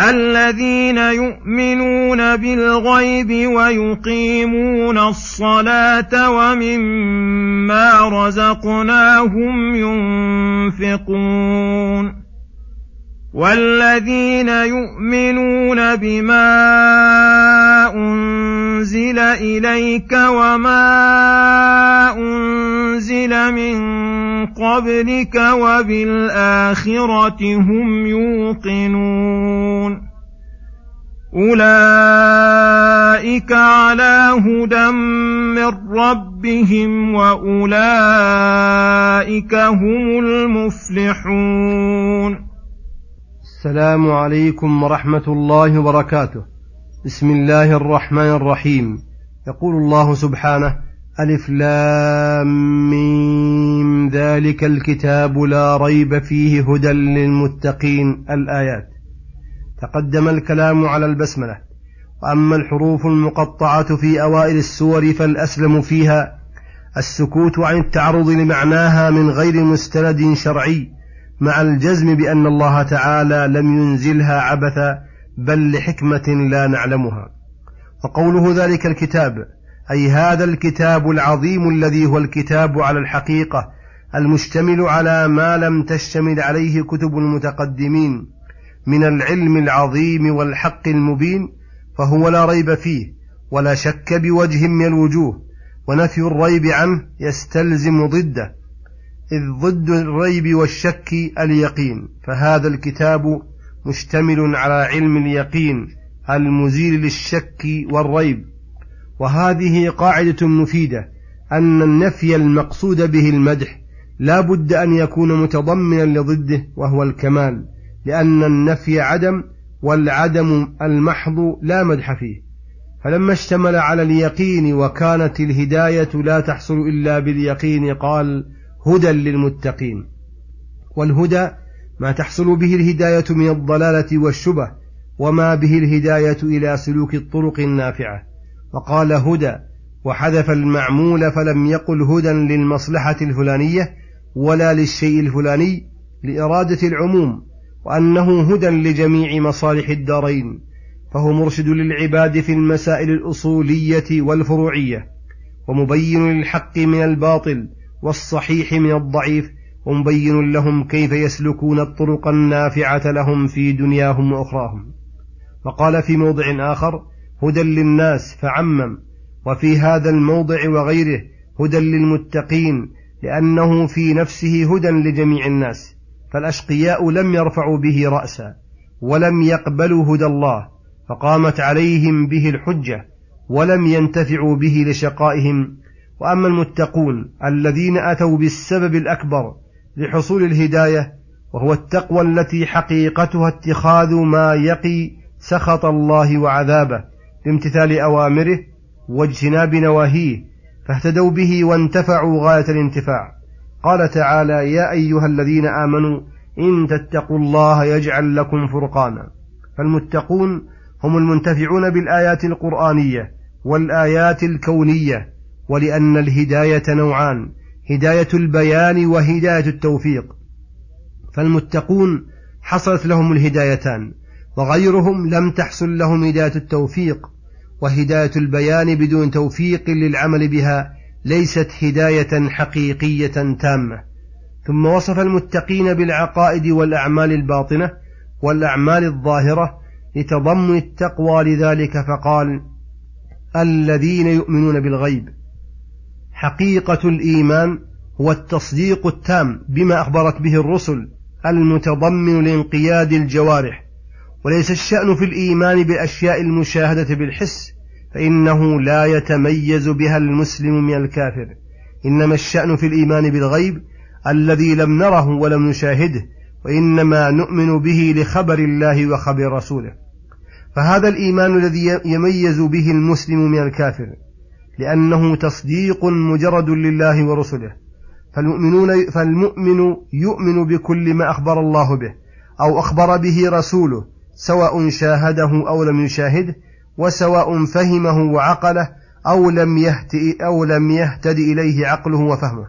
الذين يؤمنون بالغيب ويقيمون الصلاة ومما رزقناهم ينفقون والذين يؤمنون بما أنزل إليك وما أنزل من قبلك وبالآخرة هم يوقنون. أولئك على هدى من ربهم وأولئك هم المفلحون. السلام عليكم ورحمة الله وبركاته. بسم الله الرحمن الرحيم. يقول الله سبحانه ألف لام ميم. ذلك الكتاب لا ريب فيه هدى للمتقين. الآيات. تقدم الكلام على البسملة. وأما الحروف المقطعة في أوائل السور فالأسلم فيها السكوت عن التعرض لمعناها من غير مستند شرعي مع الجزم بأن الله تعالى لم ينزلها عبثا بل لحكمة لا نعلمها. وقوله ذلك الكتاب أي هذا الكتاب العظيم الذي هو الكتاب على الحقيقة المشتمل على ما لم تشتمل عليه كتب المتقدمين من العلم العظيم والحق المبين فهو لا ريب فيه ولا شك بوجه من الوجوه ونفي الريب عنه يستلزم ضده إذ ضد الريب والشك اليقين. فهذا الكتاب مشتمل على علم اليقين المزيل للشك والريب. وهذه قاعدة مفيدة أن النفي المقصود به المدح لا بد أن يكون متضمنا لضده وهو الكمال لأن النفي عدم والعدم المحض لا مدح فيه. فلما اشتمل على اليقين وكانت الهداية لا تحصل إلا باليقين قال هدى للمتقين. والهدى ما تحصل به الهداية من الضلالة والشبه وما به الهداية إلى سلوك الطرق النافعة. وقال هدى وحذف المعمول فلم يقل هدى للمصلحة الفلانية ولا للشيء الفلاني لإرادة العموم وأنه هدى لجميع مصالح الدارين فهو مرشد للعباد في المسائل الأصولية والفروعية ومبين للحق من الباطل والصحيح من الضعيف ومبين لهم كيف يسلكون الطرق النافعة لهم في دنياهم وأخراهم. وقال في موضع آخر هدى للناس فعمم وفي هذا الموضع وغيره هدى للمتقين لأنه في نفسه هدى لجميع الناس فالأشقياء لم يرفعوا به رأسا ولم يقبلوا هدى الله فقامت عليهم به الحجة ولم ينتفعوا به لشقائهم. وأما المتقون الذين أتوا بالسبب الأكبر لحصول الهداية وهو التقوى التي حقيقتها اتخاذ ما يقي سخط الله وعذابه بامتثال أوامره واجتناب نواهيه فاهتدوا به وانتفعوا غاية الانتفاع. قال تعالى يا أيها الذين آمنوا إن تتقوا الله يجعل لكم فرقانا. فالمتقون هم المنتفعون بالآيات القرآنية والآيات الكونية ولأن الهداية نوعان هداية البيان وهداية التوفيق. فالمتقون حصلت لهم الهدايتان وغيرهم لم تحصل لهم هداية التوفيق وهداية البيان بدون توفيق للعمل بها ليست هداية حقيقية تامة. ثم وصف المتقين بالعقائد والأعمال الباطنة والأعمال الظاهرة لتضمن التقوى لذلك فقال الذين يؤمنون بالغيب حقيقة الإيمان هو التصديق التام بما أخبرت به الرسل المتضمن لانقياد الجوارح وليس الشأن في الإيمان بالأشياء المشاهدة بالحس فإنه لا يتميز بها المسلم من الكافر. إنما الشأن في الإيمان بالغيب الذي لم نره ولم نشاهده وإنما نؤمن به لخبر الله وخبر رسوله. فهذا الإيمان الذي يميز به المسلم من الكافر. لأنه تصديق مجرد لله ورسله. فالمؤمنون فالمؤمن يؤمن بكل ما أخبر الله به أو أخبر به رسوله سواء شاهده أو لم يشاهده وسواء فهمه وعقله أو لم يهتئ أو لم يهتد إليه عقله وفهمه.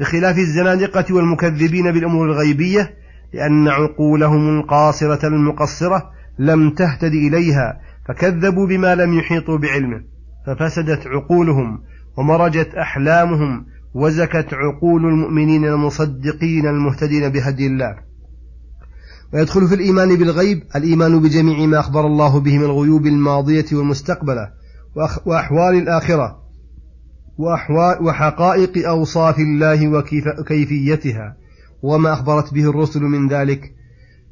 بخلاف الزنادقة والمكذبين بالأمور الغيبية لأن عقولهم القاصرة المقصرة لم تهتد إليها فكذبوا بما لم يحيطوا بعلمه. ففسدت عقولهم ومرجت أحلامهم وزكت عقول المؤمنين المصدقين المهتدين بهدي الله. ويدخل في الإيمان بالغيب الإيمان بجميع ما أخبر الله به من الغيوب الماضية والمستقبلة وأحوال الآخرة وحقائق أوصاف الله وكيفيتها وما أخبرت به الرسل من ذلك.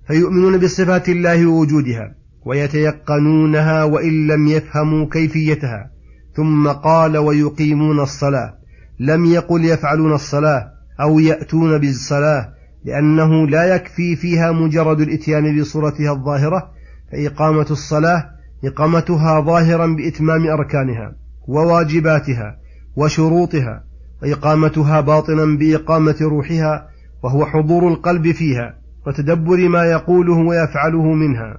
فيؤمنون بصفات الله ووجودها ويتيقنونها وإن لم يفهموا كيفيتها. ثم قال ويقيمون الصلاة. لم يقل يفعلون الصلاة أو يأتون بالصلاة لأنه لا يكفي فيها مجرد الإتيان بصورتها الظاهرة فإقامة الصلاة إقامتها ظاهرا بإتمام أركانها وواجباتها وشروطها وإقامتها باطنا بإقامة روحها وهو حضور القلب فيها وتدبر ما يقوله ويفعله منها.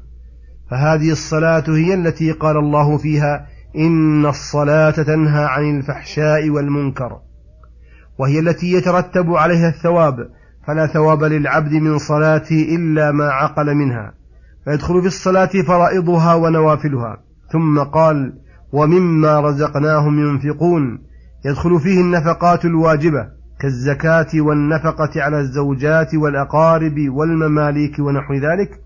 فهذه الصلاة هي التي قال الله فيها إن الصلاة تنهى عن الفحشاء والمنكر وهي التي يترتب عليها الثواب فلا ثواب للعبد من صلاته إلا ما عقل منها فيدخل في الصلاة فرائضها ونوافلها. ثم قال ومما رزقناهم ينفقون يدخل فيه النفقات الواجبة كالزكاة والنفقة على الزوجات والأقارب والمماليك ونحو ذلك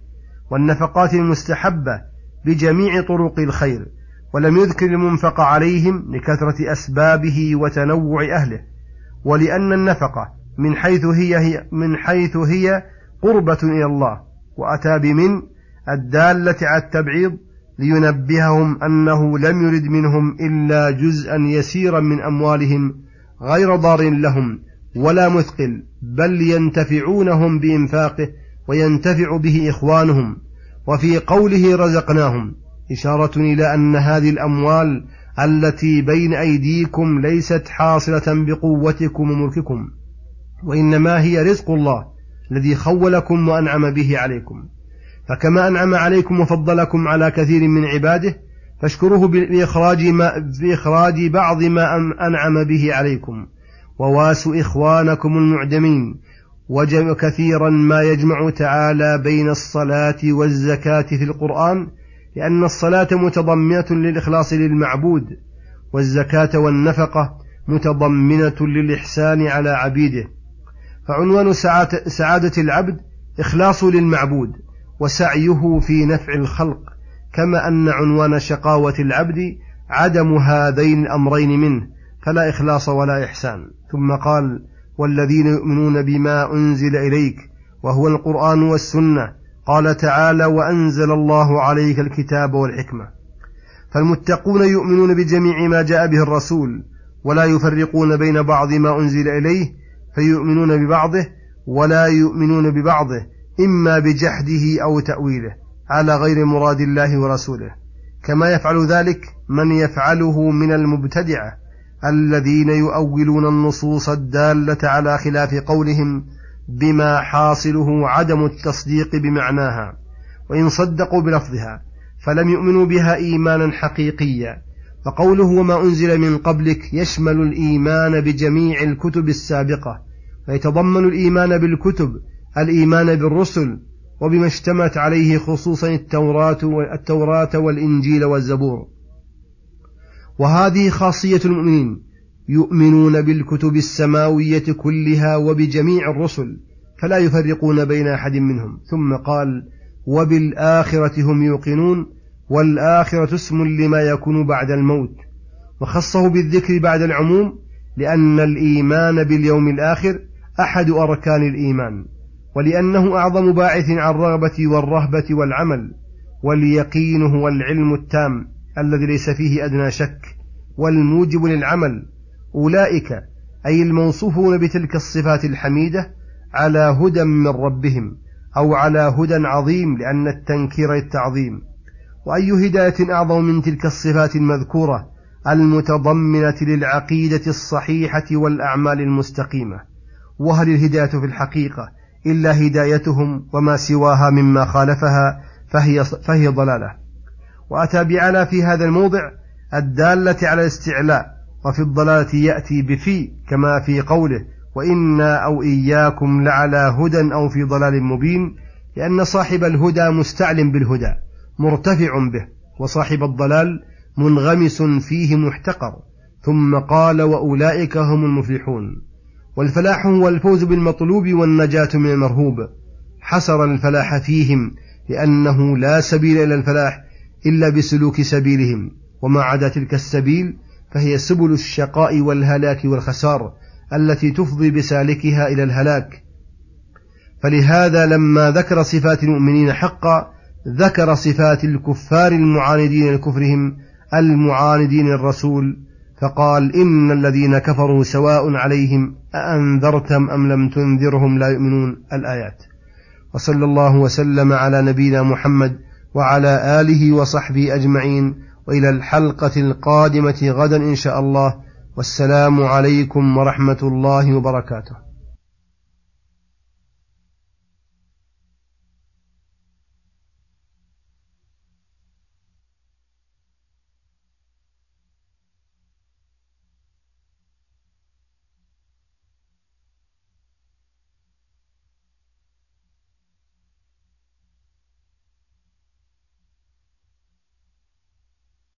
والنفقات المستحبة بجميع طرق الخير. ولم يذكر المنفق عليهم لكثرة أسبابه وتنوع أهله ولأن النفقة من حيث هي, هي من حيث هي قربة إلى الله وأتى بمن؟ الدالة على التبعيض لينبههم أنه لم يرد منهم إلا جزءا يسيرا من أموالهم غير ضار لهم ولا مثقل بل ينتفعونهم بإنفاقه وينتفع به إخوانهم وفي قوله رزقناهم. إشارة إلى أن هذه الأموال التي بين أيديكم ليست حاصلة بقوتكم وملككم وإنما هي رزق الله الذي خولكم وأنعم به عليكم. فكما أنعم عليكم وفضلكم على كثير من عباده فاشكروه بإخراج, ما بإخراج بعض ما أنعم به عليكم. وواسوا إخوانكم المعدمين وكثيرا ما يجمع تعالى بين الصلاة والزكاة في القرآن لأن الصلاة متضمنة للإخلاص للمعبود والزكاة والنفقة متضمنة للإحسان على عبيده. فعنوان سعادة العبد إخلاص للمعبود وسعيه في نفع الخلق كما أن عنوان شقاوة العبد عدم هذين الأمرين منه فلا إخلاص ولا إحسان. ثم قال والذين يؤمنون بما أنزل إليك وهو القرآن والسنة قال تعالى وأنزل الله عليك الكتاب والحكمة. فالمتقون يؤمنون بجميع ما جاء به الرسول ولا يفرقون بين بعض ما أنزل إليه فيؤمنون ببعضه ولا يؤمنون ببعضه إما بجحده أو تأويله على غير مراد الله ورسوله. كما يفعل ذلك من يفعله من المبتدعة الذين يؤولون النصوص الدالة على خلاف قولهم بما حاصله عدم التصديق بمعناها وإن صدقوا بلفظها فلم يؤمنوا بها إيمانا حقيقيا. فقوله وما أنزل من قبلك يشمل الإيمان بجميع الكتب السابقة فيتضمن الإيمان بالكتب الإيمان بالرسل وبما اشتمت عليه خصوصا التوراة والإنجيل والزبور. وهذه خاصية المؤمنين يؤمنون بالكتب السماوية كلها وبجميع الرسل فلا يفرقون بين أحد منهم. ثم قال وبالآخرة هم يوقنون والآخرة اسم لما يكون بعد الموت. وخصه بالذكر بعد العموم لأن الإيمان باليوم الآخر أحد أركان الإيمان ولأنه أعظم باعث عن الرغبة والرهبة والعمل واليقين هو العلم التام الذي ليس فيه أدنى شك والموجب للعمل. أولئك أي الموصوفون بتلك الصفات الحميدة على هدى من ربهم أو على هدى عظيم لأن التنكير التعظيم. وأي هداية أعظم من تلك الصفات المذكورة المتضمنة للعقيدة الصحيحة والأعمال المستقيمة. وهل الهداية في الحقيقة إلا هدايتهم وما سواها مما خالفها فهي, فهي ضلالة. وأتى بعلى في هذا الموضع الدالة على الاستعلاء وفي الضلالة يأتي بفي كما في قوله وإنا أو إياكم لعلى هدى أو في ضلال مبين لأن صاحب الهدى مستعلم بالهدى مرتفع به وصاحب الضلال منغمس فيه محتقر ثم قال وأولئك هم المفلحون. والفلاح هو الفوز بالمطلوب والنجاة من المرهوب. حصر الفلاح فيهم لأنه لا سبيل إلى الفلاح إلا بسلوك سبيلهم وما عدا تلك السبيل فهي سبل الشقاء والهلاك والخسار التي تفضي بسالكها إلى الهلاك. فلهذا لما ذكر صفات المؤمنين حقا ذكر صفات الكفار المعاندين لكفرهم المعاندين الرسول فقال إن الذين كفروا سواء عليهم أأنذرتم أم لم تنذرهم لا يؤمنون. الآيات. وصلى الله وسلم على نبينا محمد وعلى آله وصحبه أجمعين. وإلى الحلقة القادمة غدا إن شاء الله. والسلام عليكم ورحمة الله وبركاته.